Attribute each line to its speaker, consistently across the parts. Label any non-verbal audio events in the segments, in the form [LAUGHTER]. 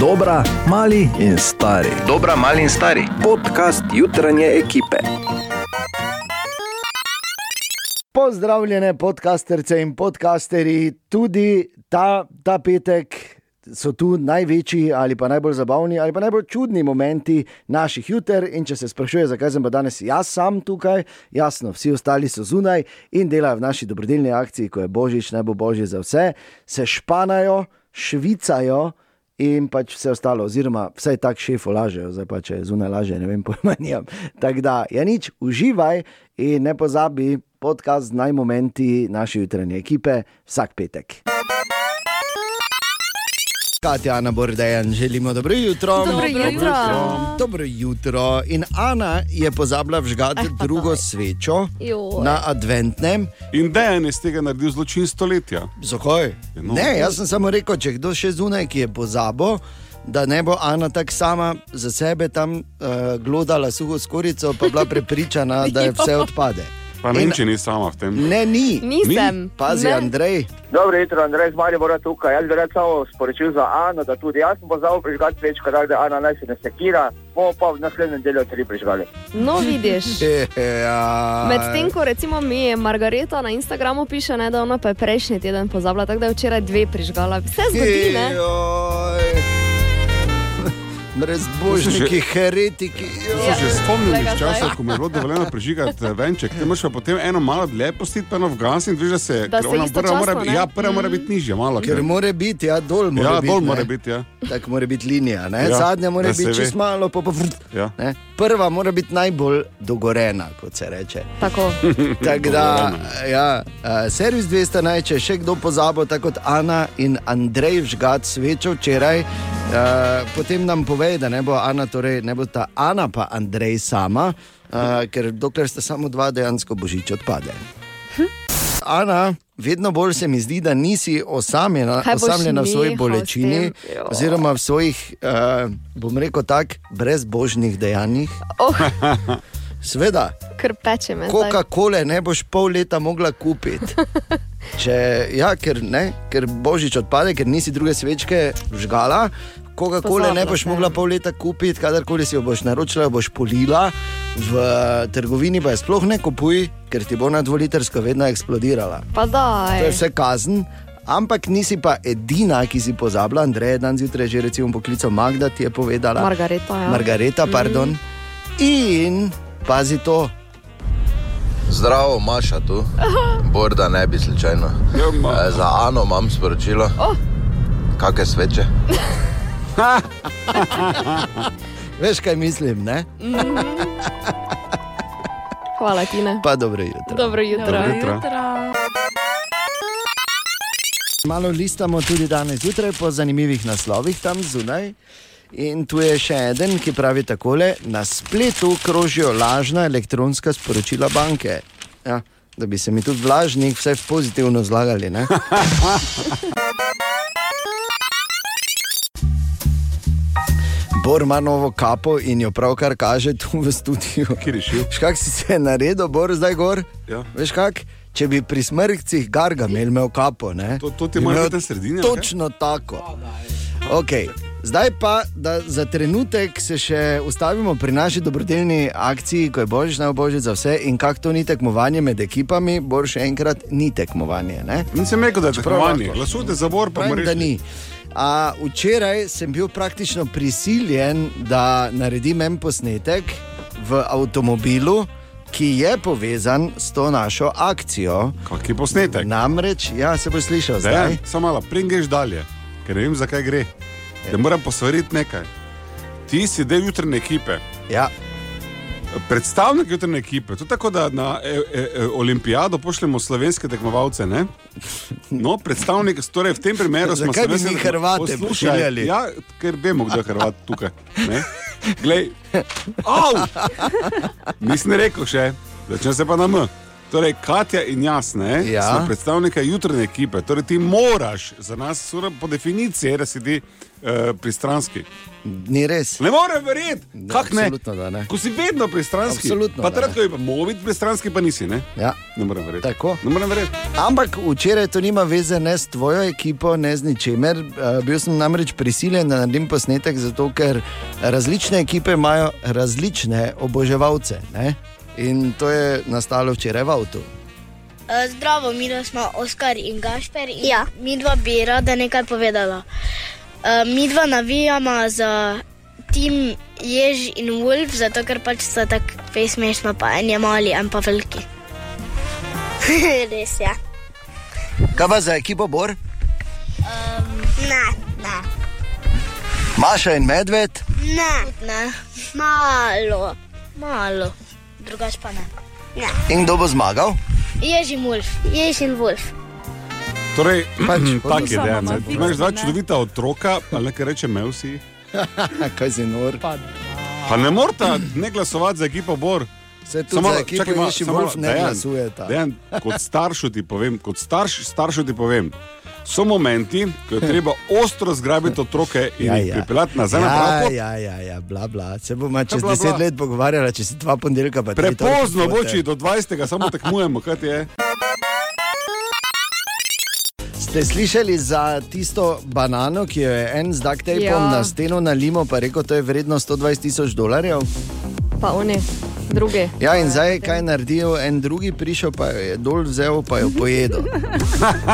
Speaker 1: Dobra, mali in stari.
Speaker 2: Dobra, mali in stari.
Speaker 1: Podcast jutranje ekipe.
Speaker 3: Pozdravljene, podcasterce in podcasteri, tudi ta, ta petek so tu največji ali pa najbolj zabavni ali pa najbolj čudni momenti naših juter. In če se sprašuje, zakaj sem pa danes jaz sam tukaj, jasno, vsi ostali so zunaj in delajo v naši dobrodelni akciji, ko je božič, ne bo božji za vse, se španajo, švicajo. In pač vse ostalo, oziroma vse tako šefo lažejo, zdaj pa če zunaj laže, ne vem, [LAUGHS] pojma nimam. Tako da, ja nič, uživaj in ne pozabi podcast z najmomenti naše jutranje ekipe vsak petek. Katja, Ana Bordejan, želimo dobro jutro.
Speaker 4: Dobro jutro.
Speaker 3: Dobro jutro. In Ana je pozabila vžgati
Speaker 4: Eh,
Speaker 3: drugo
Speaker 4: daj.
Speaker 3: svečo
Speaker 4: Joj.
Speaker 3: na adventnem.
Speaker 5: In Dejan je iz tega naredil zločin stoletja.
Speaker 3: Zakaj?
Speaker 5: No.
Speaker 3: Ne, jaz sem samo rekel, če kdo še zunaj, ki je pozabil. Da ne bo Ana tako sama za sebe tam uh, glodala suho skorico, pa bila prepričana, da je [LAUGHS] vse odpade.
Speaker 5: Pa ne vem, če ni sama v tem.
Speaker 3: Ne, ni.
Speaker 4: Nisem.
Speaker 3: Pazi,
Speaker 4: Ne.
Speaker 3: Andrej.
Speaker 6: Dobro jutro, Andrej, z Maribora tukaj. Jaz bi rad samo sporočil za Ano, da tudi jaz sem pozval prižgati tako da Ana naj se ne sekira, bomo pa v naslednjem delu tri prižgali.
Speaker 4: No, vidiš. [LAUGHS]
Speaker 3: Ja.
Speaker 4: Medtem ko recimo mi Margareta na Instagramu piše, ne, da ona pa je prejšnji teden pozabila, tako da je včeraj dve prižgala. Vse zgodi, ne?
Speaker 3: Joj. Brezbožniki, heretiki.
Speaker 5: Se že spomnim iz časa, ko mi je bilo dovoljeno prižigati eh, venček. Ti moraš pa potem eno malo dlje postiti, pa eno vgasiti in veš, da se,
Speaker 4: Da
Speaker 5: ker
Speaker 4: se
Speaker 5: ona prva mora,
Speaker 4: istočasno,
Speaker 5: biti-
Speaker 4: ne?
Speaker 5: ja, prva mora
Speaker 4: Mhm.
Speaker 5: biti nižja, malo.
Speaker 3: Ker mora biti, ja, dol mora
Speaker 5: Ja,
Speaker 3: biti.
Speaker 5: dol mora biti, ja.
Speaker 3: Tako mora biti linija, ne?
Speaker 5: Ja,
Speaker 3: zadnja mora biti
Speaker 5: ve.
Speaker 3: čist malo, pa pa vrt.
Speaker 5: Ja.
Speaker 3: Ne? Prva mora biti najbolj dogorena, kot se reče.
Speaker 4: Tako. [LAUGHS]
Speaker 3: Tako da, ja, uh, servis 200, če je še kdo pozabil, tako kot Ana in Andrej vžgat svečo včeraj, uh, potem nam pove, da ne bo Ana, torej ne bo ta Ana pa Andrej sama, uh, ker dokler sta samo dva, dejansko božič odpade. Ana, vedno bolj se mi zdi, da nisi osamljena, osamljena v svoji bolečini, oziroma v svojih, uh, bom rekel tako, brezbožnih dejanjih.
Speaker 4: Oh, [LAUGHS]
Speaker 3: Sveda,
Speaker 4: kar peče me.
Speaker 3: Coca-Cola ne boš pol leta mogla kupiti. [LAUGHS] Če, ja, ker, ne, ker božič odpade, ker nisi druge svečke žgala. Coca-Cola ne boš mogla pol leta kupiti, kadarkoli si jo boš naročila, jo boš polila, v trgovini pa je sploh ne kupuj, ker ti bo na dvolitersko vedno eksplodirala.
Speaker 4: Pa
Speaker 3: To je vse kazen. Ampak nisi pa edina, ki si pozabila, Andrej je dan zjutraj že recimo poklical Magda, ti je povedala.
Speaker 4: Margareta, ja.
Speaker 3: Margareta, pardon. In pazi to,
Speaker 7: Zdravo, Maša tu. Borda ne bi slučajno. E, Za Ano imam sporočilo.
Speaker 4: Oh.
Speaker 7: Kakšne sveče? [LAUGHS]
Speaker 3: veš kaj mislim, ne?
Speaker 4: Hvala ti, ne.
Speaker 3: Pa dobro jutro.
Speaker 4: Dobro jutro.
Speaker 5: Dobro jutro.
Speaker 3: Malo listamo tudi danes zjutraj po zanimivih naslovih tam zunaj. In tu je še en, ki pravi takole: na spletu krožijo lažna elektronska sporočila banke. Ja, da bi se mi tudi vlažnik vse pozitivno zlagali. Ne? [LAUGHS] Bor ima novo kapo in jo pravkar kaže tu v studiu.
Speaker 5: Kje je šel?
Speaker 3: Veš, kak si se naredil, Bor, zdaj gor?
Speaker 5: Ja.
Speaker 3: Veš, kak? Če bi pri smrkcih Gargamel imel kapo, ne?
Speaker 5: To- to ti
Speaker 3: bi
Speaker 5: mora
Speaker 3: imel
Speaker 5: biti na sredini, kaj?
Speaker 3: Točno tako. Okay. Zdaj pa, da za trenutek se še ustavimo pri naši dobrodelni akciji, ko je božič najboljši za vse in kako to ni tekmovanje med ekipami, bo še enkrat ni tekmovanje. Ne?
Speaker 5: Nisem rekel, da je tekmovanje. Glasujte za bor, pa
Speaker 3: Pravim, da ni. A, včeraj sem bil praktično prisiljen, da naredim en posnetek v avtomobilu, ki je povezan s to našo akcijo.
Speaker 5: Kak je posnetek?
Speaker 3: Namreč, ja, se bo slišal zdaj.
Speaker 5: Samo malo, pringeš dalje, ker ne vem, zakaj gre. Da moram posvariti nekaj. Ti si del jutrajne ekipe,
Speaker 3: Ja,
Speaker 5: predstavnik jutrajne ekipe. To je tako, da na e, e, e, olimpijado pošljemo slovenske tekmovalce. Ne? No, predstavnik, torej v tem primeru smo
Speaker 3: Zakaj bi
Speaker 5: slovenske
Speaker 3: mi
Speaker 5: tekmo-
Speaker 3: Hrvate
Speaker 5: Poslušaj,
Speaker 3: pošiljali?
Speaker 5: Ja, ker vemo, kdo je Hrvat tukaj. ne. Glej, au! Nisem rekel še, začne se pa na M. Torej, Katja in jaz, ne,
Speaker 3: Ja.
Speaker 5: smo predstavniki jutranje ekipe. Torej, ti moraš za nas, po definiciji, da si ti uh, pristranski.
Speaker 3: Ni res.
Speaker 5: Ne morem verjeti,
Speaker 3: Ne,
Speaker 5: kako ne.
Speaker 3: absolutno da ne.
Speaker 5: Ko si vedno pristranski.
Speaker 3: Absolutno
Speaker 5: Pa takrat, ko je pa mobil pristranski, pa nisi. Ne,
Speaker 3: Ja.
Speaker 5: ne morem verjeti.
Speaker 3: Tako.
Speaker 5: Ne morem verjeti.
Speaker 3: Ampak včeraj to nima veze ne s tvojo ekipo, ne z ničemer. Uh, bil sem namreč prisiljen, da naredim posnetek, zato ker različne ekipe imajo različne oboževalce. Ne? In to je nastalo včeraj v avtu.
Speaker 2: Eh, Zdravo, mi smo Oskar in Gašper. In ja. Mi dva bi rada nekaj povedala. Uh, mi dva navijamo za tim Jež in Wolf, zato ker pač so tako fej smešno, pa en je mali, en pa veliki. [LAUGHS] Res je. Ja.
Speaker 3: Kaj pa za ekipo Bor?
Speaker 2: Um, ne, ne.
Speaker 3: Maša in Medved.
Speaker 2: Ne, ne. Malo, malo. Drugač pa ne. ne.
Speaker 3: In kdo bo zmagal?
Speaker 2: Jež in Wolf. Jež in Wolf.
Speaker 5: Torej, [CLEARS THROAT]
Speaker 3: Pač,
Speaker 5: tak je dejan. Imaš dva čudovita otroka, ali nekaj reče Melsi. [LAUGHS]
Speaker 3: Kaj si nor?
Speaker 5: Pa ne morata ne glasovati za ekipo Bor.
Speaker 3: Se tudi za ekipo Ješi Wolf ne glasujeta.
Speaker 5: Dejan, kot staršu ti povem, kot starš, staršu ti povem. So momenti, ko je treba ostro zgrabiti otroke in ja, jih pripeljati nazaj na
Speaker 3: ja,
Speaker 5: pravo pot.
Speaker 3: ja, ja, ja, bla, bla. Se bomo čez
Speaker 5: bla, bla.
Speaker 3: deset let pogovarjali, če si dva ponedeljka pa tri
Speaker 5: Prepozno boči do 20. samo tekmujemo, kaj ti je.
Speaker 3: Ste slišali za tisto banano, ki jo je en z duct tapom
Speaker 4: Ja.
Speaker 3: na steno na limo, pa rekel, da je vredno 120 tisoč dolarjev?
Speaker 4: Pa oni, drugi.
Speaker 3: Ja, in zdaj kaj naredijo, en drugi prišel, pa jo je dol vzel, pa jo pojedel.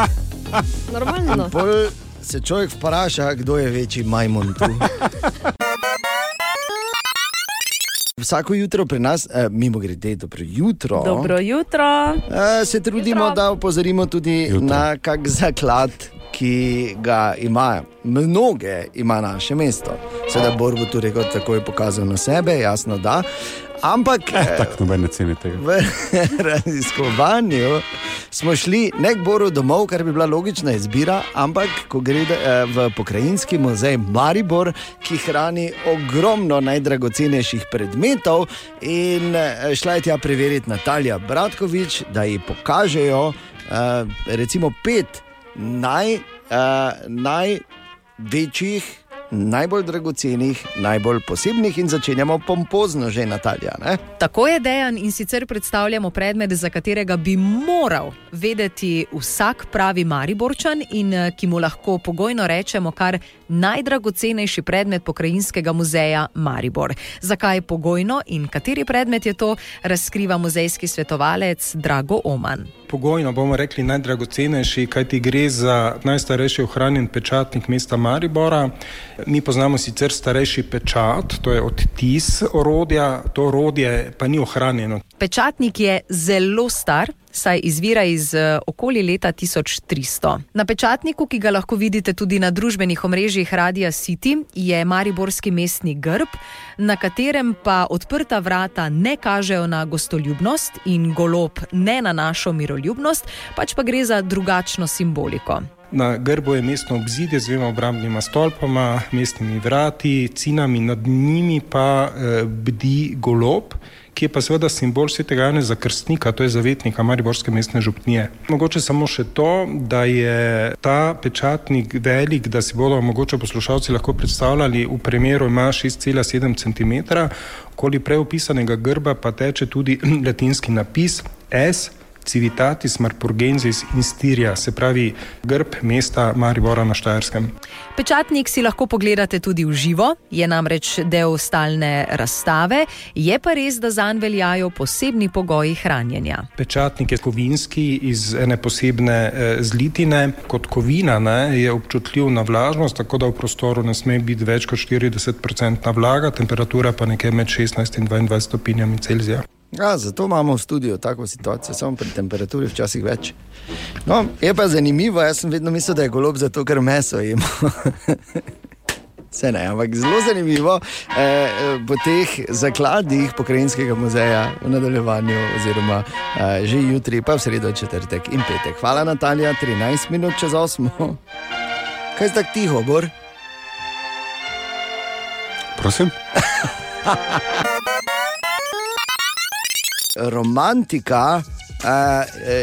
Speaker 3: [LAUGHS]
Speaker 4: Normalno.
Speaker 3: Pol se človek vpraša, kdo je večji majmun tu. [LAUGHS] Vsako jutro pri nas, eh, mimo grede, dobro jutro.
Speaker 8: Dobro jutro.
Speaker 3: Eh, se trudimo,
Speaker 8: Jutro.
Speaker 3: da opozorimo tudi
Speaker 5: Jutro.
Speaker 3: na kak zaklad, ki ga ima, mnoge ima naše mesto. Sedaj Bor bo tu rekel, tako je pokazal na sebe, jasno da. Ampak
Speaker 5: Eh, tako nobene cene tega.
Speaker 3: v [LAUGHS] raziskovanju smo šli ne k Boru domov, kar bi bila logična izbira, ampak ko gre eh, v pokrajinski muzej Maribor, ki hrani ogromno najdragocenejših predmetov. In eh, šla je tja preveriti Natalija Bratkovič, da ji pokažejo eh, recimo pet naj, največjih. Najbolj dragocenih, najbolj posebnih, in začenjamo pompozno, že Natalija. Ne?
Speaker 8: Tako je dejan in sicer predstavljamo predmet, za katerega bi moral vedeti vsak pravi Mariborčan in eh, ki mu lahko pogojno rečemo kar najdragocenejši predmet pokrajinskega muzeja Maribor. Zakaj pogojno in kateri predmet je to, razkriva muzejski svetovalec Drago Oman.
Speaker 9: Pogojno bomo rekli najdragocenejši, kajti gre za najstarejši ohranjen pečatnik mesta Maribora. Mi poznamo sicer starejši pečat, to je odtis orodja, to orodje pa ni ohranjeno.
Speaker 8: Pečatnik je zelo star, saj izvira iz eh, okoli leta 1300. Na pečatniku, ki ga lahko vidite tudi na družbenih omrežjih Radia City, je mariborski mestni grb, na katerem pa odprta vrata ne kažejo na gostoljubnost in golob ne na našo miroljubnost, pač pa gre za drugačno simboliko.
Speaker 9: Na grbu je mestno obzidje z dvema obrambnima stolpoma, mestnimi vrati, cinami, nad njimi pa eh, bdi golob. Ki je pa seveda simbol svetega Janeza Krstnika, to je zavetnika Mariborske mestne župnije. Mogoče samo še to, da je ta pečatnik velik, da si bodo mogoče poslušalci lahko predstavljali, v primeru ima 6,7 cm, okoli preopisanega grba pa teče tudi [CLEARS THROAT] latinski napis S. Civitatis Marpurgensis in Styria, se pravi grb mesta Maribora na Štajerskem.
Speaker 8: Pečatnik si lahko pogledate tudi v živo, je namreč del stalne razstave, je pa res, da zanj veljajo posebni pogoji hranjenja.
Speaker 9: Pečatnik je kovinski iz ene posebne eh, zlitine. Kot kovina ne, je občutljiv na vlažnost, tako da v prostoru ne sme biti več kot 40% vlaga, temperatura pa nekje med 16 in 22 stopinjami Celzija.
Speaker 3: Ja, zato imamo v studiu tako situacijo, samo pri temperaturi včasih več. No, je pa zanimivo, jaz sem vedno mislil, da je golob zato, ker meso jemo. [LAUGHS] Vse ne, ampak zelo zanimivo eh, po teh zakladih pokrajinskega muzeja v nadaljevanju, oziroma eh, že jutri, pa v sredo, četrtek in petek. Hvala, Natalija, 13 minut čez 8. [LAUGHS] Kaj je tako tiho, Bor?
Speaker 5: Prosim? [LAUGHS]
Speaker 3: romantika uh,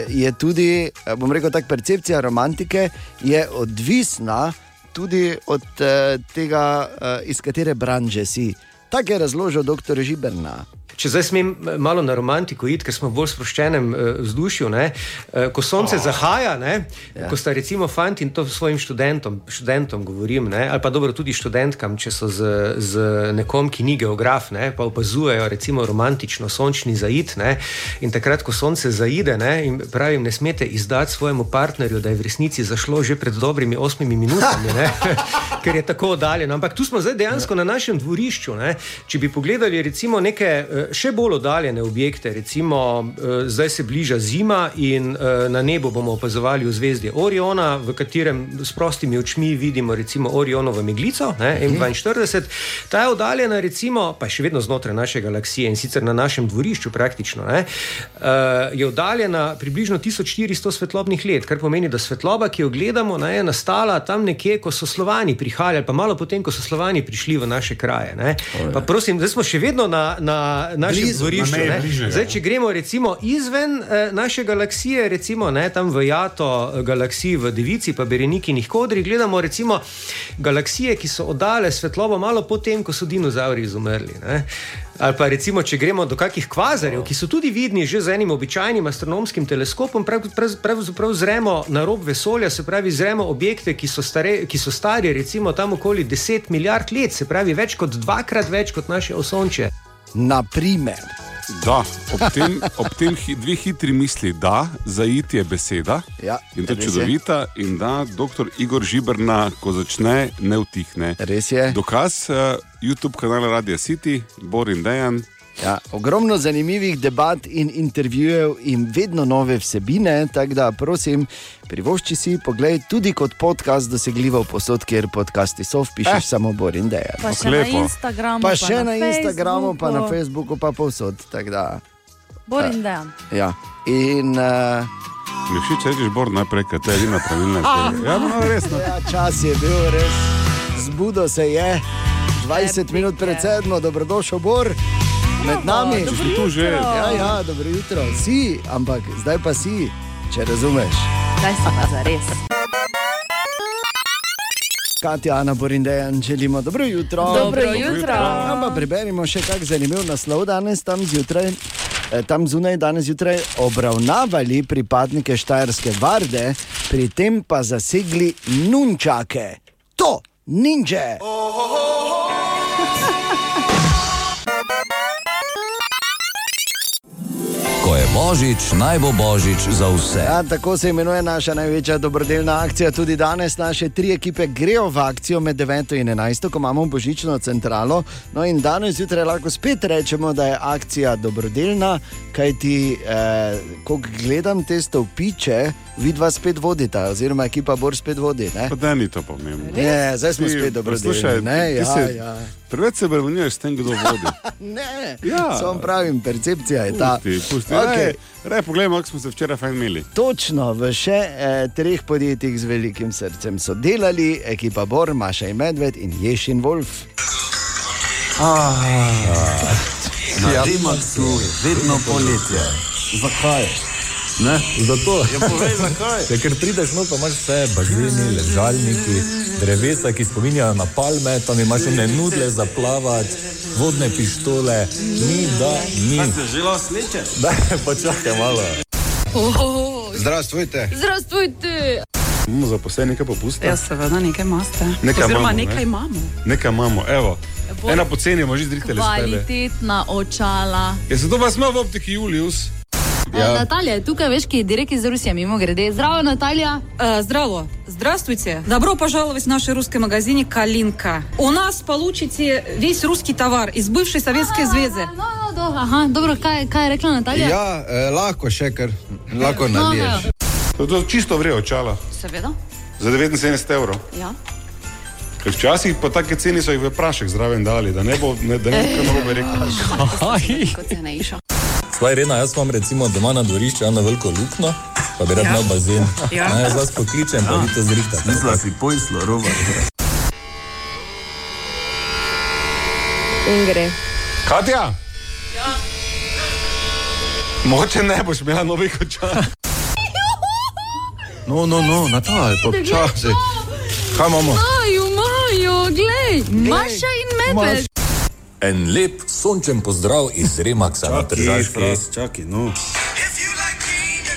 Speaker 3: je tudi, eh, bom rekel, tako percepcija romantike je odvisna tudi od uh, tega, uh, iz katere branže si. Tako je razložil dr. Žiberna.
Speaker 10: Če zdaj smem malo na romantiko iti, ker smo v bolj sproščenem uh, vzdušju. Ne? Uh, ko sonce oh. zahaja, ne? Ja. ko sta recimo fanti in to svojim študentom, študentom govorim, ne? ali pa dobro tudi študentkam, če so z, z nekom, ki ni geograf, ne? pa opazujejo recimo romantično sončni zaid. Ne? In takrat, ko sonce zaide, ne? in pravim, ne smete izdati svojemu partnerju, da je v resnici zašlo že pred dobrimi osmimi minutami, [LAUGHS] ker je tako oddaljeno. Ampak tu smo zdaj dejansko na našem dvorišču. Ne? Če bi pogledali recimo neke še bolj oddaljene objekte, recimo zdaj se bliža zima in na nebu bomo opazovali v zvezdi Oriona, v katerem s prostimi očmi vidimo recimo Orionovo meglico, ne, M42. Ta je oddaljena, recimo, pa še vedno znotraj naše galaksije in sicer na našem dvorišču praktično, ne, je oddaljena približno 1400 svetlobnih let, kar pomeni, da svetloba, ki jo gledamo, ne, je nastala tam nekje, ko so Slovani prihajali, pa malo potem, ko so Slovani prišli v naše kraje. Ne. Pa prosim, zdaj smo še vedno na, na našem
Speaker 5: Blizu,
Speaker 10: dvorišču.
Speaker 5: na ja.
Speaker 10: Zdaj, če gremo recimo izven eh, naše galaksije, recimo ne, tam v Jato eh, galaksiji v Devici, pa Berenikinih kodrih, gledamo recimo galaksije, ki so oddale svetlobo malo potem, ko so dinozauri izumrli. Ne. Ali pa recimo, če gremo do kakih kvazarjev, ki so tudi vidni že z enim običajnim astronomskim teleskopom, prav- prav- pravzaprav zremo na rob vesolja, se pravi, zremo objekte, ki so, stare, ki so stari recimo tam okoli 10 milijard let, se pravi, več kot dvakrat več kot naše osončje.
Speaker 3: Naprimer.
Speaker 5: Da, ob tem, ob tem hi, dve hitri misli, da, zaid je beseda.
Speaker 3: Ja,
Speaker 5: in to je čudovita, in da, doktor Igor Žibrna, ko začne, ne utihne.
Speaker 3: Res je.
Speaker 5: Dokaz uh, YouTube kanala Radio City, Bor in Dejan.
Speaker 3: Ja, ogromno zanimivih debat in intervjujev, in vedno nove vsebine. Tako da, prosim, privošči si pogled tudi kot podcast, dosegljivo posod, kjer podcasti so, vpišeš eh. samo Bor in Dejan.
Speaker 11: Pa še na Instagramu,
Speaker 3: pa
Speaker 11: pa
Speaker 3: še
Speaker 11: na
Speaker 3: na Instagramu, pa na
Speaker 11: Facebooku.
Speaker 3: Pa povsod. Da,
Speaker 11: Bor in Dejan.
Speaker 3: ja. In uh,
Speaker 5: Mi všeč rečeš Bor najprej, ker to je edina pravilna [LAUGHS] izbira. Ja, no, res. No.
Speaker 3: ja, čas je bil res, zbudo se je. 20 minut pred sedmo, dobrodošel Bor. Med nami
Speaker 5: dobro Si tu že? jutro.
Speaker 3: Ja, ja, dobro jutro. Si, ampak zdaj pa si, če razumeš.
Speaker 11: Zdaj si pa za res.
Speaker 3: Katja, Ana, Borindejan, želimo dobro jutro.
Speaker 11: Dobro jutro.
Speaker 3: Ja, pa preberimo še kak zanimiv naslov danes tam zjutraj. eh, Tam zunaj danes zjutraj obravnavali pripadnike Štajerske varde, pri tem pa zasegli nunčake. To, ninja.
Speaker 12: Ko [LAUGHS] je božič, naj bo božič za vse.
Speaker 3: Ja, tako se imenuje naša največja dobrodelna akcija. Tudi danes naše tri ekipe grejo v akcijo med 9 in 11, ko imamo božično centralo. No in danes zjutraj lahko spet rečemo, da je akcija dobrodelna, kajti, eh, ko gledam te stolpiče, vidva spet vodita, oziroma ekipa Bor spet vodi. Ne?
Speaker 5: Pa da ni to pomembno.
Speaker 3: Ne, zdaj smo
Speaker 5: Ti,
Speaker 3: spet dobrodelni.
Speaker 5: poslušaj,
Speaker 3: Ne, ja,
Speaker 5: se-
Speaker 3: ja.
Speaker 5: Preveč se bremenjuješ s tem, kdo vodi. [LAUGHS]
Speaker 3: ne,
Speaker 5: Ja.
Speaker 3: samo pravim, percepcija je ta.
Speaker 5: Pusti, pusti.
Speaker 3: Okej.
Speaker 5: Rej, poglejmo, kako smo se včeraj fajn imeli.
Speaker 3: Točno v še eh, treh podjetjih z velikim srcem so delali ekipa Bor, Maša in Medved in Ješin Wolf.
Speaker 12: Na Dimaksu vedno poletje.
Speaker 13: Zakaj? Ne? Zato.
Speaker 12: Ja, povej, zakaj?
Speaker 13: Ja, ker prideš not, pa imaš vse bazeni, ležalniki, drevesa, ki spominjajo na palme, tam imaš one nudle za plavati, vodne pištole, ni da ni.
Speaker 12: že lahko sleče?
Speaker 13: Da, [LAUGHS] počakaj malo.
Speaker 7: Zdravstvujte.
Speaker 14: Zdravstvujte.
Speaker 5: Imamo zaposleni nekaj popusta.
Speaker 14: Ja, seveda, nekaj imate.
Speaker 5: Nekaj
Speaker 14: Oziroma,
Speaker 5: imamo, ne?
Speaker 14: nekaj imamo.
Speaker 5: Nekaj imamo, evo.
Speaker 14: Bo-
Speaker 5: Ena poceni, iz tebe.
Speaker 14: Kvalitetna očala.
Speaker 5: Je se to vas ima v optiki Julius?
Speaker 14: Ja. Natalija je tukaj, veš, ki je direkt iz Rusije, mimo grede. Zdravo, Наталья.
Speaker 15: Э, Здраво. Здравствуйте. Добро пожаловать в наш русский магазин «Калинка». У нас получите весь русский товар из бывшей Советской Звезды.
Speaker 14: No, no, do, aha, dobro, kaj, kaj je rekla Natalija?
Speaker 7: Ja, eh, lahko še kar, lahko
Speaker 14: No,
Speaker 7: naliješ.
Speaker 5: To, to čisto vre očala.
Speaker 14: Seveda.
Speaker 5: Za 79 evrov.
Speaker 14: Ja.
Speaker 5: Ker včasih po take ceni so jih v prašek zraven dali, da ne bo, ne, da ne bo kaj narobe rekel.
Speaker 14: Kot cenejša.
Speaker 13: Svaj rena, jaz imam recimo doma na dvorišču eno veliko luknjo, pa bi rad
Speaker 14: Ja.
Speaker 13: imel bazen.
Speaker 14: Ja.
Speaker 13: Ne, jaz vas pokličem, pa vi to zrihtate.
Speaker 12: Mislila si pojslo, roba.
Speaker 4: In gre.
Speaker 5: Katja? Moče ne boš imela novih očal.
Speaker 7: No, no, no, Natal, počasi. Kaj imamo?
Speaker 14: Maju, Maju, glej, Maša in Medved.
Speaker 13: En lep sončen pozdrav iz Remaksa na Tržaški.
Speaker 5: Čakaj, no.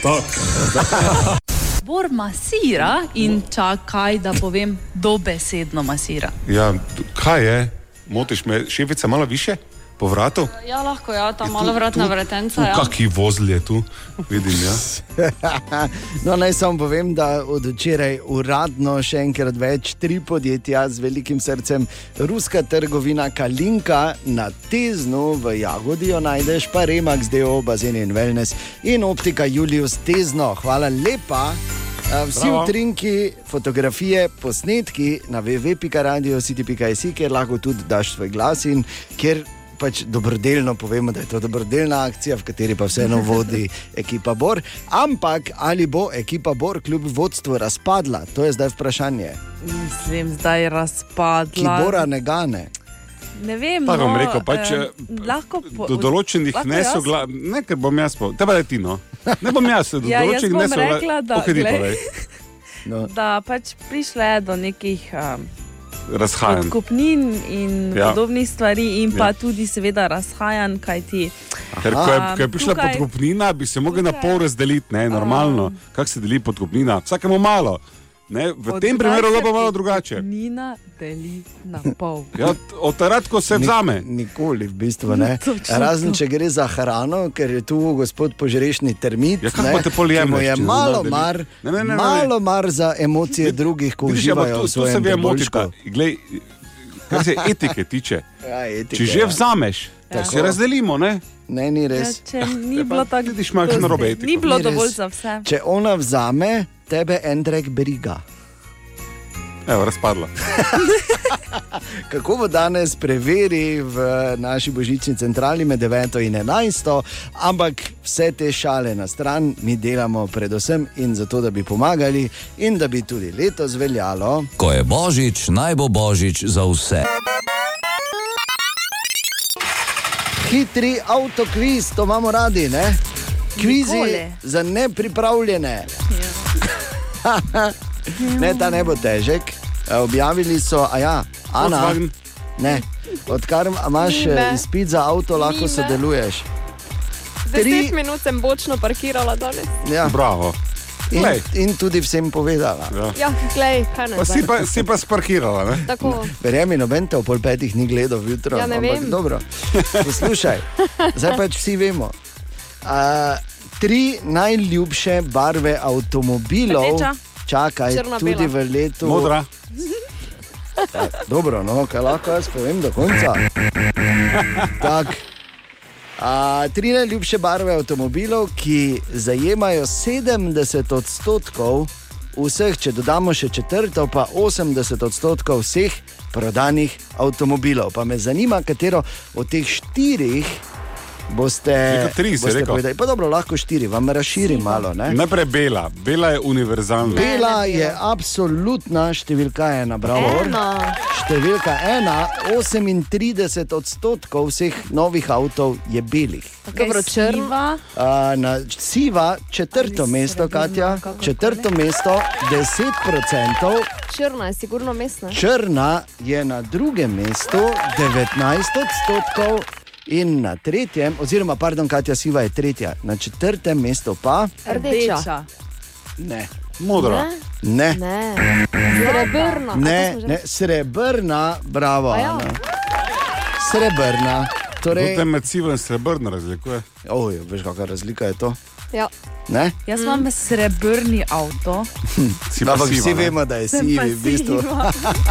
Speaker 5: [LAUGHS]
Speaker 11: Bor masira in čakaj, da povem, dobesedno masira.
Speaker 5: Ja, kaj je? Motiš me, šefica malo više? Po vratu?
Speaker 4: Ja, lahko, ja, ta malo vratna vretenca. Ja.
Speaker 5: Kaki vozl je tu, vidim ja. [LAUGHS]
Speaker 3: no, naj samo povem, da od včeraj uradno še enkrat več tri podjetja z velikim srcem, ruska trgovina Kalinka na Teznu v Jagodi najdeš, pa Remax, DO, bazen in wellness in optika Julius Tezno. Hvala lepa. Vsi
Speaker 5: Bravo.
Speaker 3: utrinki, fotografije, posnetki na www.radiocity.js, kjer lahko tudi daš svoj glas in kjer pač dobrodelno povemo, da je to dobrodelna akcija, v kateri pa vseeno vodi [LAUGHS] ekipa Bor. Ampak ali bo ekipa Bor kljub vodstvu razpadla, to je zdaj vprašanje.
Speaker 11: Mislim, zdaj razpadla.
Speaker 3: Ki Bora ne gane.
Speaker 11: Ne vem,
Speaker 5: Pa bom
Speaker 11: no,
Speaker 5: rekel, pač,
Speaker 11: eh, lahko po,
Speaker 5: Do določenih
Speaker 11: lahko jaz?
Speaker 5: nesogla, ne, ker bom jaz povedal, tebe je ti no. Ne bom jaz, do [LAUGHS]
Speaker 11: Ja,
Speaker 5: določenih
Speaker 11: bom
Speaker 5: nesogla-
Speaker 11: rekla, da- glej.
Speaker 5: povej.
Speaker 3: No. [LAUGHS]
Speaker 11: da pač prišle do nekih um,
Speaker 5: Razhajanj.
Speaker 11: kupnin in
Speaker 5: Ja.
Speaker 11: podobnih stvari, in pa
Speaker 5: Ja.
Speaker 11: ja. tudi, seveda, razhajanj, kaj ti.
Speaker 5: Ker ko je, ko je prišla
Speaker 11: tukaj-
Speaker 5: podkupnina, bi se mogli na pol razdeliti, ne, normalno. Kako se deli podkupnina? Vsakemu malo. Ne, v
Speaker 11: Od
Speaker 5: tem primeru je pa malo drugače.
Speaker 11: Nina deli na pol. [LAUGHS]
Speaker 5: Ja, od takrat, ko se vzame.
Speaker 3: Nikoli, v bistvu ne. [LAUGHS]
Speaker 11: Točno
Speaker 3: Razen
Speaker 11: to.
Speaker 3: če gre za hrano, ker je tu gospod požrešni termit.
Speaker 5: Ja,
Speaker 3: ne,
Speaker 5: pa te pol
Speaker 3: ki mu
Speaker 5: jemlješ,
Speaker 3: je malo mar,
Speaker 5: Ne, ne, ne, ne, ne.
Speaker 3: malo mar za emocije drugih, ko
Speaker 5: Vidiš, ampak
Speaker 3: uživajo
Speaker 5: tu,
Speaker 3: v svojem priboljšku.
Speaker 5: Glej, kar se etike tiče. [LAUGHS]
Speaker 3: Ja, etike,
Speaker 5: Če že
Speaker 3: ja.
Speaker 5: vzameš,
Speaker 3: Tako.
Speaker 5: se razdelimo, ne?
Speaker 3: Ne, ni res.
Speaker 11: Ja, če ni bilo tako,
Speaker 5: vidiš, imaš narobe etiko.
Speaker 11: Ni bilo dovolj za vse.
Speaker 3: Če ona vzame, tebe en drek briga.
Speaker 5: Evo, razpadla. [LAUGHS]
Speaker 3: Kako bo danes, preveri v naši božični centrali med 9 in 11. Ampak vse te šale na stran mi delamo predvsem in zato, da bi pomagali in da bi tudi letos veljalo.
Speaker 12: Ko je božič, naj bo božič za vse.
Speaker 3: Hitri avtokviz, to imamo radi, ne? Kvizi
Speaker 11: Nikoli.
Speaker 3: za nepripravljene. [LAUGHS] ne, ta ne bo težek. E, Objavili so, a ja, Ana. Ne, odkar imaš
Speaker 4: Ni me.
Speaker 3: eh, izpit za avto, lahko
Speaker 4: Ni me.
Speaker 3: sodeluješ.
Speaker 4: Deset
Speaker 3: Tri-
Speaker 4: minut sem bočno parkirala danes.
Speaker 3: Ja.
Speaker 5: Bravo.
Speaker 3: In,
Speaker 5: Glej.
Speaker 3: in tudi vsem povedala.
Speaker 5: Ja.
Speaker 4: Ja, glej, kaj ne.
Speaker 5: Pa si pa, si pa sparkirala, ne?
Speaker 4: Tako.
Speaker 3: Verjemi, noben te v pol petih ni gledal jutro.
Speaker 4: Ja, ne
Speaker 3: ampak
Speaker 4: vem.
Speaker 3: Dobro, poslušaj, [LAUGHS] zdaj pač vsi vemo. Uh, tri najljubše barve avtomobilov,
Speaker 11: Rdeča.
Speaker 3: čakaj,
Speaker 4: Črna,
Speaker 3: tudi
Speaker 4: bela.
Speaker 3: v letu.
Speaker 5: Modra.
Speaker 3: Ja, dobro, no, kaj lahko jaz povem do konca. [LAUGHS] Tak. A, tri najljubše barve avtomobilov, ki zajemajo 70 odstotkov vseh, če dodamo še četrto, pa 80 odstotkov vseh prodanih avtomobilov. Pa me zanima, katero od teh štirih boste,
Speaker 5: tri,
Speaker 3: boste
Speaker 5: rekel.
Speaker 3: povedali. Pa dobro, lahko štiri, vam raširim malo. Ne?
Speaker 5: Najprej bela. Bela je univerzalna.
Speaker 3: Bela je absolutna številka ena, bravo.
Speaker 4: Ena.
Speaker 3: Številka ena, 38 odstotkov vseh novih avtov je belih.
Speaker 4: Dobro, črna.
Speaker 3: Uh, na siva četrto mesto, Katja, četrto mesto, 10 odstotkov.
Speaker 4: Črna je sigurno mestna.
Speaker 3: Črna je na drugem mestu, 19 odstotkov. In na tretjem, oziroma, pardon, Katja Siva je tretja, na četrtem mestu pa
Speaker 4: Rdeča.
Speaker 3: ne.
Speaker 5: Modra.
Speaker 3: Ne.
Speaker 4: Ne. Srebrna.
Speaker 3: Ne,
Speaker 4: smo že-
Speaker 3: ne, srebrna, bravo.
Speaker 4: Ja.
Speaker 3: Ana. Srebrna.
Speaker 5: Torej... To med sivo in srebrno razlikuje.
Speaker 3: oj, veš, kakšna razlika je to?
Speaker 4: Ja.
Speaker 3: Ne?
Speaker 11: Jaz imam srebrni avto. [LAUGHS]
Speaker 3: Ampak vsi
Speaker 5: ne?
Speaker 3: vemo, da je sivi v bistvu.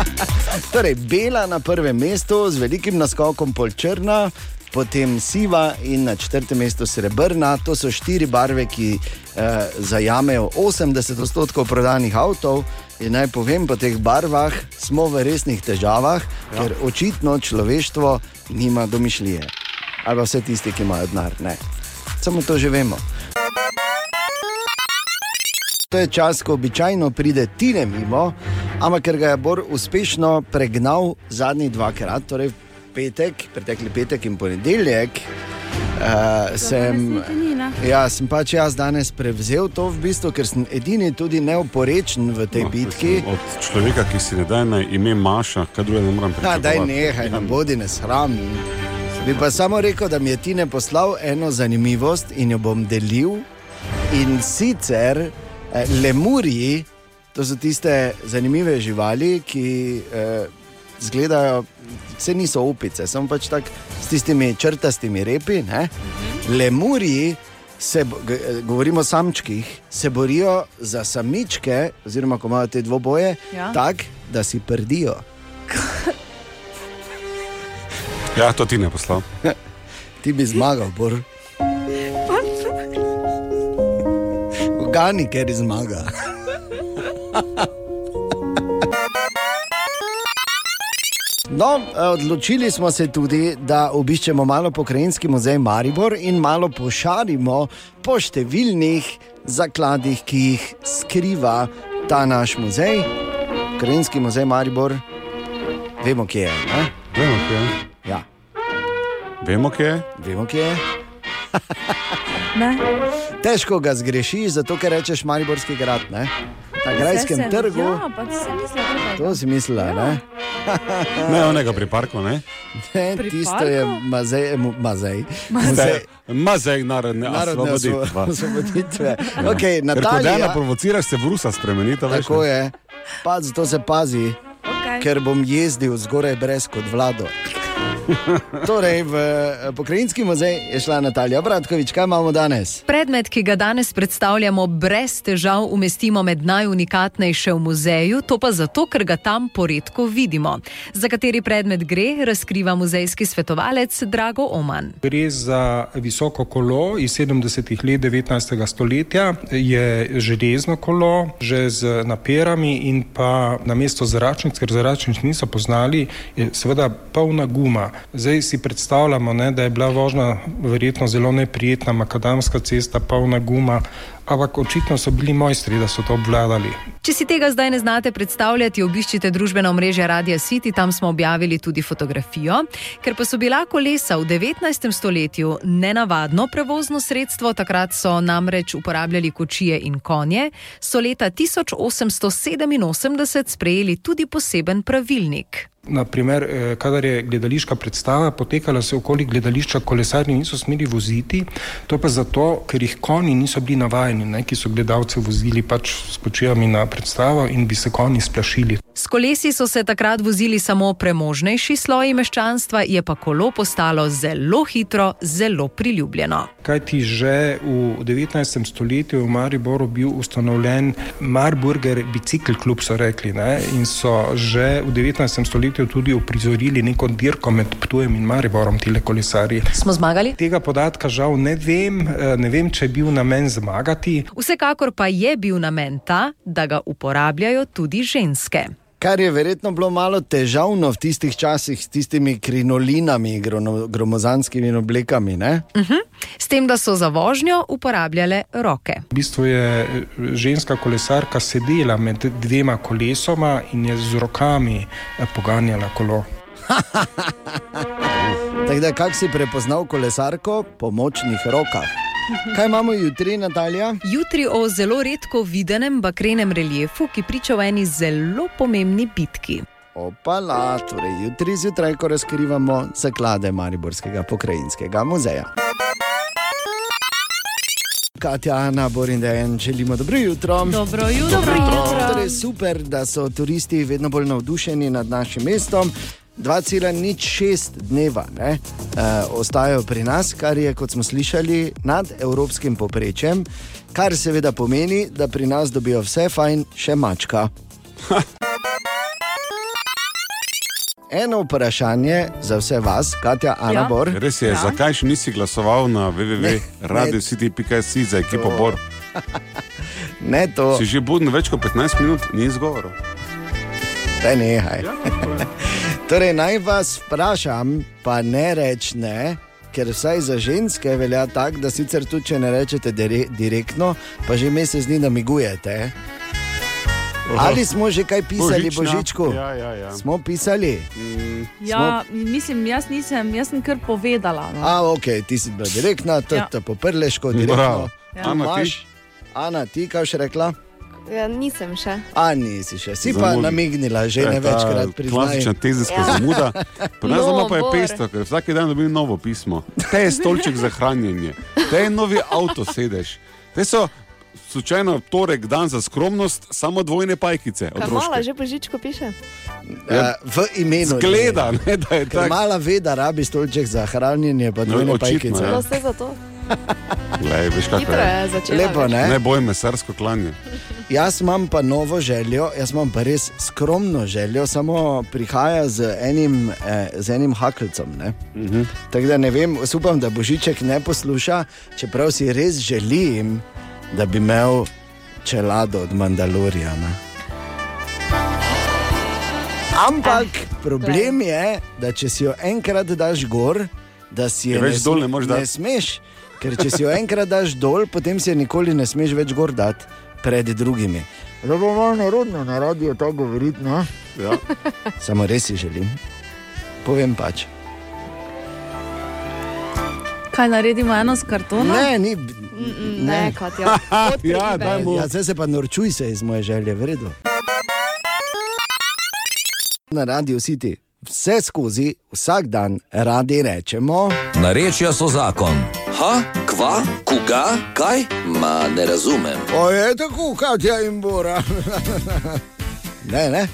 Speaker 3: [LAUGHS] torej, bela na prvem mestu z velikim naskokom pol črna. Potem siva in na četrtem mestu srebrna. To so štiri barve, ki eh, zajamejo 80 odstotkov prodanih avtov. In naj povem, po teh barvah smo v resnih težavah, ja. ker očitno človeštvo nima domišljije. Ali pa vse tisti, ki imajo denar. Ne. Samo to že vemo. To je čas, ko običajno pride Tine mimo, ampak ker ga je Bor uspešno pregnal zadnji dvakrat, torej petek, pretekli petek in ponedeljek, uh, sem.
Speaker 11: ne?
Speaker 3: Ja, sem pač jaz danes prevzel to v bistvu, ker sem edini tudi neoporečen v tej no, bitki.
Speaker 5: Od človeka, ki si ne da na ime Maša, kaj druge ne moram
Speaker 3: Ja,
Speaker 5: pričakovati.
Speaker 3: daj nehaj, ne bodi nesram. Bi pa samo rekel, da mi je Tine poslal eno zanimivost in jo bom delil. In sicer eh, lemurji, to so tiste zanimive živali, ki eh, izgledajo, vse niso opice, samo pač tako s tistimi črtastimi repi. Ne? Lemurji, se, govorimo o samčkih, se borijo za samičke, oziroma ko imajo te dvoboje,
Speaker 11: Ja.
Speaker 3: tako, da si prdijo. [LAUGHS]
Speaker 5: Ja, to ti ne poslal. [LAUGHS]
Speaker 3: Ti bi zmagal, bor. [LAUGHS] Gani, ker zmaga. No, odločili smo se tudi, da obiščemo malo pokrajinski muzej Maribor in malo pošarimo po številnih zakladih, ki jih skriva ta naš muzej. Pokrajinski muzej Maribor, vemo, kje je. Ne?
Speaker 5: Vemo, kje je.
Speaker 3: Ja.
Speaker 5: Vemo, kje je.
Speaker 3: Vemo, kje je. [LAUGHS]
Speaker 11: Ne.
Speaker 3: Težko ga zgrešiš, zato ker rečeš Mariborski grad. Ne? Na grajskem trgu.
Speaker 11: Ja, pa si mislila,
Speaker 3: To si mislila, ne? [LAUGHS]
Speaker 5: Ne, onega pri parku, ne?
Speaker 3: ne
Speaker 11: Pri
Speaker 3: tisto je
Speaker 11: parku?
Speaker 3: mazej, mu- mazej.
Speaker 5: Mazej, mazej narodne,
Speaker 3: Narodne
Speaker 5: osvoboditve.
Speaker 3: osvoboditve. [LAUGHS] Okay,
Speaker 5: Ker ko
Speaker 3: Natalija,
Speaker 5: provociraš, se v Rusa spremeni. to veš,
Speaker 3: tako
Speaker 5: ne?
Speaker 3: je. Pa zato se pazi,
Speaker 11: Okej.
Speaker 3: ker bom jezdil zgoraj brez kot vlado. [LAUGHS] torej, v eh, pokrajinski muzej je šla Natalija Bratkovič, kaj imamo danes?
Speaker 8: Predmet, ki ga danes predstavljamo, brez težav umestimo med najunikatnejše v muzeju, to pa zato, ker ga tam poredko vidimo. Za kateri predmet gre, razkriva muzejski svetovalec Drago Oman.
Speaker 9: Gre za visoko kolo iz 70-ih let 19. stoletja, je železno kolo, že z naperami in pa na mesto zračnic, ker zračnic niso poznali, je seveda polna guma. Zdaj si predstavljamo, ne, da je bila vožnja verjetno zelo neprijetna, makadamska cesta, polna guma, ampak očitno so bili mojstri, da so to obvladali.
Speaker 8: Če si tega zdaj ne znate predstavljati, obiščite družbeno omrežje Radia City, tam smo objavili tudi fotografijo. Ker pa so bila kolesa v 19. stoletju nenavadno prevozno sredstvo, takrat so namreč uporabljali kočije in konje, so leta 1887 sprejeli tudi poseben pravilnik.
Speaker 9: Naprimer, eh, kadar je gledališka predstava potekala se okoli gledališča, kolesarji niso smeli voziti, to pa zato, ker jih konji niso bili navajeni, ne, ki so gledalce vozili pač s kočijami na predstavo in bi se konji splašili.
Speaker 8: S kolesi so se takrat vozili samo premožnejši sloji meščanstva, je pa kolo postalo zelo hitro, zelo priljubljeno.
Speaker 9: Kaj ti že v 19. stoletju v Mariboru bil ustanovljen Marburger Bicikl klub, so rekli, ne, in so že v 19. stoletju tudi uprizorili neko dirko med Ptujem in Mariborom, tile kolesarji.
Speaker 8: Smo zmagali?
Speaker 9: Tega podatka žal ne vem, eh, ne vem, če je bil namen zmagati.
Speaker 8: Vsekakor pa je bil namen ta, da ga uporabljajo tudi ženske.
Speaker 3: Kar je verjetno bilo malo težavno v tistih časih s tistimi krinolinami, gromozanskimi oblekami. Ne?
Speaker 8: Uh -huh. S tem, da so za vožnjo uporabljale roke.
Speaker 9: V bistvu je eh, ženska kolesarka sedela med dvema kolesoma in je z rokami eh, poganjala kolo. [LAUGHS]
Speaker 3: Tako da, kak si prepoznal kolesarko po močnih rokah? Kaj imamo jutri, Natalija?
Speaker 8: Jutri o zelo redko videnem bakrenem reliefu, ki priča o eni zelo pomembni bitki.
Speaker 3: Opala, torej jutri zjutraj, ko razkrivamo zaklade Mariborskega pokrajinskega muzeja. Katja, Ana, Borin, Dejan, želimo dobro jutro.
Speaker 11: Dobro jutro. Dobro jutro.
Speaker 3: Torej, super, da so turisti vedno bolj navdušeni nad našim mestom. 2,06 dneva ne, e, ostajajo pri nas, kar je, kot smo slišali, nad evropskim povprečjem, kar seveda pomeni, da pri nas dobijo vse fajn, še mačka. Eno vprašanje za vse vas, Katja, Ana, ja.
Speaker 5: Res je, ja. zakaj še nisi glasoval na www.radiocity.com za ekipo
Speaker 3: To.
Speaker 5: Bor? [LAUGHS]
Speaker 3: Ne to.
Speaker 5: Si že buden več kot 15 minut, ni izgovorov.
Speaker 3: Daj nehaj. Torej, naj vas vprašam, pa ne reč ne, ker vsaj za ženske velja tako, da sicer tudi če ne rečete dire direktno, pa že mesec dni namigujete. Ali smo že kaj pisali,
Speaker 16: Božična.
Speaker 3: Božičku?
Speaker 5: Ja, ja, ja.
Speaker 3: Smo pisali.
Speaker 16: Ja, mislim, jaz nisem, jaz sem kar povedala. No.
Speaker 3: A, ok, ti si bila direktna, to
Speaker 16: Ja.
Speaker 3: je po prleško, direktno.
Speaker 5: Bravo.
Speaker 16: Ja.
Speaker 5: Ana, ti?
Speaker 3: imaš- Ana, ti kaj še rekla?
Speaker 4: Ja, nisem še.
Speaker 3: A, nisi še, si pa
Speaker 5: Zamudi.
Speaker 3: namignila, že
Speaker 5: je
Speaker 3: ne večkrat priznaj.
Speaker 5: Klasična tezenska
Speaker 4: Ja.
Speaker 5: zamuda. Pri nas
Speaker 4: No,
Speaker 5: pa je [LAUGHS] pesto, ker vsak dan dobim novo pismo. Te je stolček za hranjenje, te je novi avto sedež. Te so slučajno torek dan za skromnost, samo dvojne pajkice.
Speaker 4: Mala že božičko piše?
Speaker 3: Ja, v imenu.
Speaker 5: Zgleda, ne, da je tako.
Speaker 3: mala ve, da rabi stolček za hranjenje, pa
Speaker 5: No,
Speaker 3: dvojne
Speaker 5: očitno,
Speaker 3: pajkice.
Speaker 5: ja.
Speaker 4: No, vse za to.
Speaker 5: Lej, veš, kako
Speaker 4: je začela.
Speaker 3: Lepo, ne?
Speaker 5: Ne boj mesarsko klanje.
Speaker 3: Jaz imam pa novo željo, jaz imam pa res skromno željo, samo prihaja z enim, eh, z enim hakelcem. Uh
Speaker 5: Mhm.
Speaker 3: -huh. Tako da ne vem, upam, da Božiček ne posluša, čeprav si res želim, da bi imel čelado od Mandalorijana. Ampak problem je, da če si jo enkrat daš gor, da si je
Speaker 5: Je več
Speaker 3: ne,
Speaker 5: dol ne moreš
Speaker 3: ne
Speaker 5: dati.
Speaker 3: smeš. Ker če si jo enkrat daš dol, potem si je nikoli ne smeš več gor dati pred drugimi. Zelo malo nerodno na radiju to govoriti, no?
Speaker 5: Ja. [LAUGHS]
Speaker 3: Samo res si želim. Povem pač.
Speaker 16: Kaj naredimo eno s kartona?
Speaker 3: Ne, ni.
Speaker 4: Ne, Katja. [LAUGHS]
Speaker 5: Ja, daj mu.
Speaker 3: Ja, zdaj se pa norčuj se iz moje želje, vredno. Na radiju si ti vse skozi, vsak dan radi rečemo.
Speaker 12: Narečja so zakon. Ha, kva, koga, kaj? Ma ne razumem.
Speaker 3: O je tako, Katja in Bora. [LAUGHS] ne, ne.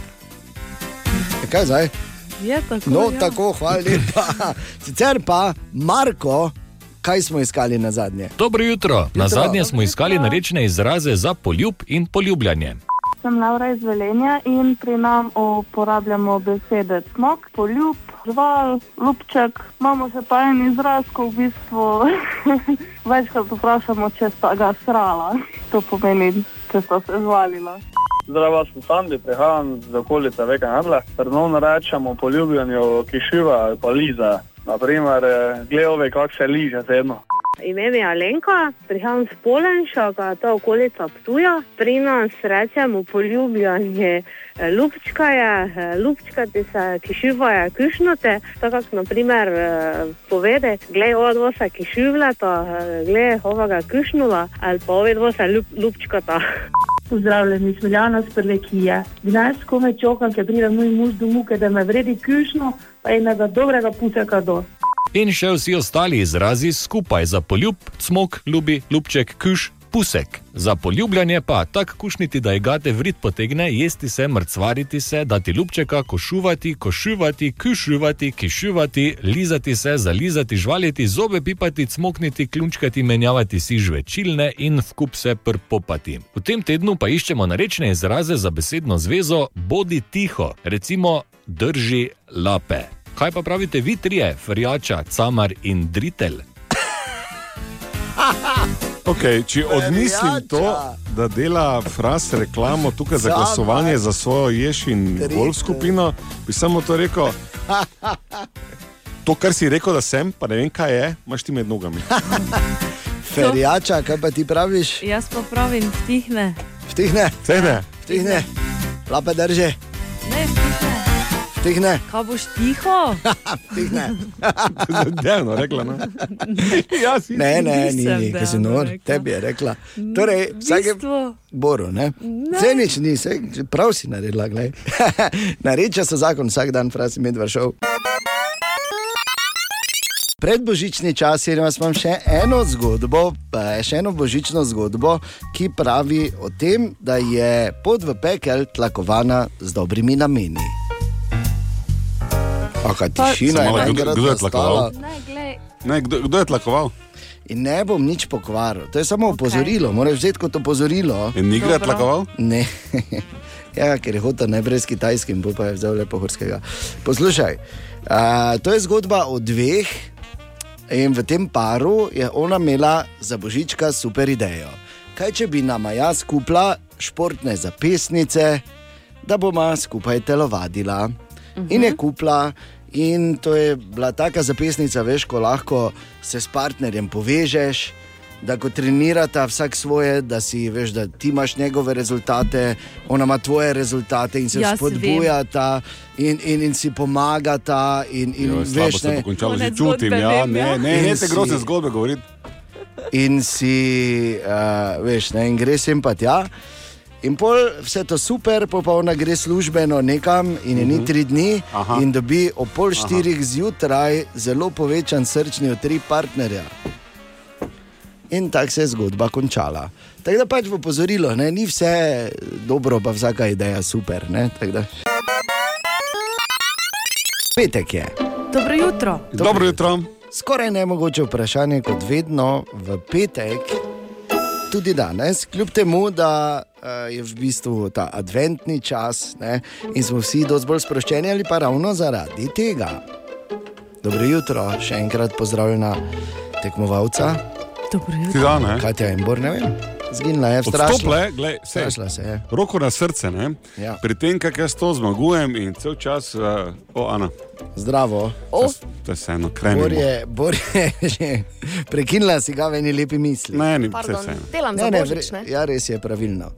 Speaker 3: E, Kaj zdaj?
Speaker 16: Je tako.
Speaker 3: No,
Speaker 16: ja.
Speaker 3: tako, hvala lepa. [LAUGHS] Sicer pa, Marko, kaj smo iskali na zadnje?
Speaker 13: Dobro jutro. Na
Speaker 3: Jutro.
Speaker 13: zadnje smo iskali narečne izraze za poljub in poljubljanje.
Speaker 17: Sem Laura iz Velenja in pri nam uporabljamo besede smok, poljub, žival, lupček. Imamo še pa en izraz, ko v bistvu [LAUGHS] večkrat vprašamo, če sta ga srala. To pomeni, če sta se zvalila.
Speaker 18: Zdravo, sem Sandi, prihajam z okolice Veka Nadla. Prvno rečemo po ljubljenju kišiva ali pa liza. Naprimer, gledove, kako se liže zedno.
Speaker 19: Ime je Alenka, prihajam z Polenšaka, to je okolica Ptuja. Pri nas rečemo poljubljanje eh, lupčkaje, eh, lupčkati se, kišivaje, kišnote. Tako kot naprimer eh, povede, glej, ova dva se kišivljata, glej, ova ga kišnula, ali pa ova dva se lup, lupčkata.
Speaker 17: Pozdravljeni, Smiljana s Prlekije. Danes, ko me čokam, ker pride moj muž do muke, da me vredi kišno, pa enega dobrega puseka do.
Speaker 13: In še vsi ostali izrazi skupaj za poljub, smok, ljubi, ljubček, kuš, pusek. Za poljubljanje pa tak kušniti, da je gate vrit potegne, jesti se, mrcvariti se, dati ljubčeka, košuvati, košuvati, kušuvati, kišuvati, lizati se, zalizati, žvaliti, zobe pipati, cmokniti, klunčkati, menjavati si žvečilne in vkup se prpopati. V tem tednu pa iščemo narečne izraze za besedno zvezo bodi tiho, recimo drži lape. Kaj pa pravite vi trije, frjača, camar in dritelj?
Speaker 5: Okay, če odmislim to, da dela fras reklamo tukaj za glasovanje za svojo jež in golf skupino, bi samo to rekel. To, kar si rekel, da sem, pa ne vem, kaj je, imaš ti med nogami. [LAUGHS]
Speaker 3: Ferjača, kaj pa ti praviš?
Speaker 16: Jaz pa pravim, vtihne.
Speaker 3: Vtihne.
Speaker 5: Vtihne.
Speaker 3: Vtihne. Lape drže.
Speaker 16: Ne, vtihne.
Speaker 3: Vtihne.
Speaker 16: Kaj boš tiho? [LAUGHS]
Speaker 3: Vtihne.
Speaker 5: Zadevno, [LAUGHS] rekla. Ne, [LAUGHS] ja, si,
Speaker 3: Ne, ne, ni, ni, kaj si nor,
Speaker 16: rekla.
Speaker 3: tebi je rekla. Torej, vsake...
Speaker 16: bistvu-
Speaker 3: Boru, ne? Vse nič ni, vse, prav si naredila, glej. Nareča so zakon vsak dan, frasi medved šel. Pred božični čas jaz imam še eno zgodbo, pa še eno božično zgodbo, ki pravi o tem, da je pot v pekel tlakovana z dobrimi nameni. Aka tišina je
Speaker 5: malo, kdo- kdo je tlakoval?
Speaker 16: Ne, glej.
Speaker 5: Ne, kdo, kdo je tlakoval?
Speaker 3: In ne bom nič pokvaril, to je samo opozorilo, moraš vzeti kot opozorilo.
Speaker 5: In ni ga tlakoval?
Speaker 3: Ne. [LAUGHS] ja, ker je hotel ne brez kitajskim, pa je vzel lepo horskega. Poslušaj, a, to je zgodba o dveh, in v tem paru je ona imela za božička super idejo. Kaj če bi nama jaz kupila športne zapestnice, da bomo skupaj telovadila? In je kupila. In to je bila taka zapestnica, veš, ko lahko se s partnerjem povežeš da ko trenirata vsak svoje, da si veš, da ti imaš njegove rezultate, ona ima tvoje rezultate in se
Speaker 16: Jaz
Speaker 3: spodbujata in, in, in si pomagata. In, in,
Speaker 5: Jo, slabo
Speaker 3: veš,
Speaker 5: se
Speaker 3: ne,
Speaker 5: končalo, že čutim. Ja,
Speaker 16: vem,
Speaker 5: ne,
Speaker 16: ja.
Speaker 5: ne,
Speaker 3: In
Speaker 5: ne, te grozne zgodbe govoriti.
Speaker 3: in si, uh, veš, ne, in gre sem pa tja. In pol vse to super, pol pa ona gre službeno nekam in je ni
Speaker 5: Mhm.
Speaker 3: tri dni
Speaker 5: Aha.
Speaker 3: in dobi ob pol
Speaker 5: Aha.
Speaker 3: štirih zjutraj zelo povečan srčni utrip partnerja. In tako se je zgodba končala. Tako da pač v opozorilo, ne, ni vse dobro, pa vsaka ideja super. Petek je.
Speaker 16: Dobro jutro.
Speaker 5: Dobro jutro.
Speaker 3: Skoraj nemogoče vprašanje, kot vedno v petek, tudi danes, kljub temu, da uh, je v bistvu ta adventni čas ne, in smo vsi dosti bolj sproščeni, ali pa ravno zaradi tega. Dobro jutro, še enkrat pozdravljena tekmovalca.
Speaker 16: Dobro jutro.
Speaker 5: da, ne?
Speaker 3: Katja Embor, ne vem, zginila je, strašila.
Speaker 5: je, glej, sej.
Speaker 3: Strašila se je.
Speaker 5: Roko na srce, ne?
Speaker 3: Ja.
Speaker 5: Pri tem, kako jaz to zmagujem in cel čas, uh, o, Ana,
Speaker 3: Zdravo.
Speaker 5: to je vseeno,
Speaker 3: Bor
Speaker 5: kremi.
Speaker 3: je, Bor je [LAUGHS] že prekinila si ga v eni lepi misli.
Speaker 5: Ne, ni vse
Speaker 4: Pardon,
Speaker 5: vseeno.
Speaker 4: delam za
Speaker 3: Ne, ne,
Speaker 4: božič, ne?
Speaker 3: ja, res je pravilno.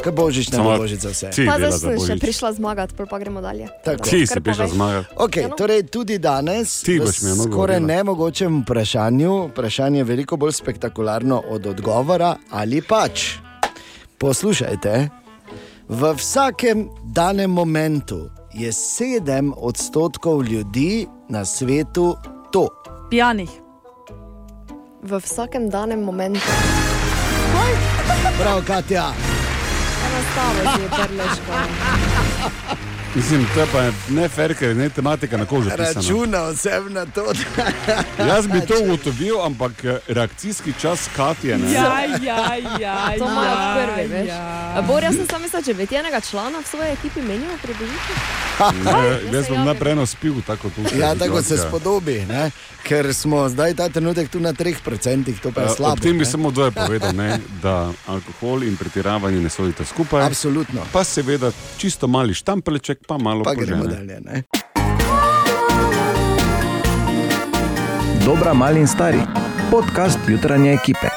Speaker 3: Kaj božič, ne
Speaker 5: Samo
Speaker 3: bo božič za vse.
Speaker 5: ti
Speaker 4: Pa zdaj sem še prišla zmagati, pa gremo dalje.
Speaker 3: Tako.
Speaker 5: Ti si prišla zmagati.
Speaker 3: Okay,
Speaker 4: Ja, no.
Speaker 3: torej tudi danes,
Speaker 5: Ti boš mi eno
Speaker 3: skoraj nemogočem vprašanju, vprašanje je veliko bolj spektakularno od odgovora, ali pač. Poslušajte, v vsakem danem momentu je sedem odstotkov ljudi na svetu to.
Speaker 16: Pijanih.
Speaker 4: V vsakem danem momentu.
Speaker 3: Prav, Katja.
Speaker 4: Enostavno si je prleško.
Speaker 5: Mislim, to je pa ne fair, ker ne tematika na kožu. pisana.
Speaker 3: Računal sem na to. [LAUGHS]
Speaker 5: Jaz bi to ugotovil, ampak eh, reakcijski čas Katje. Ne?
Speaker 16: Ja, ja, ja. [LAUGHS]
Speaker 4: To imajo
Speaker 16: ja,
Speaker 4: prvi, veš.
Speaker 16: ja.
Speaker 4: Bor, jaz sem sam mislila, če bi ti enega člana v svoji ekipi menil, pridružiti.
Speaker 5: Ne, jaz bom najprej eno spil, tako tu.
Speaker 3: Ja, tako se spodobi, ne? ker smo zdaj ta trenutek tu na 3%, to pa je
Speaker 5: Uh,
Speaker 3: slabo.
Speaker 5: ob tem bi
Speaker 3: ne.
Speaker 5: samo dvoje povedal, ne, da alkohol in pretiravanje ne sodita skupaj.
Speaker 3: Absolutno.
Speaker 5: Pa seveda čisto mali štampelček, pa malo
Speaker 3: Pa gremo
Speaker 5: požene.
Speaker 3: dalje. Ne?
Speaker 1: Dobra, mali in stari. Podcast jutranje ekipe.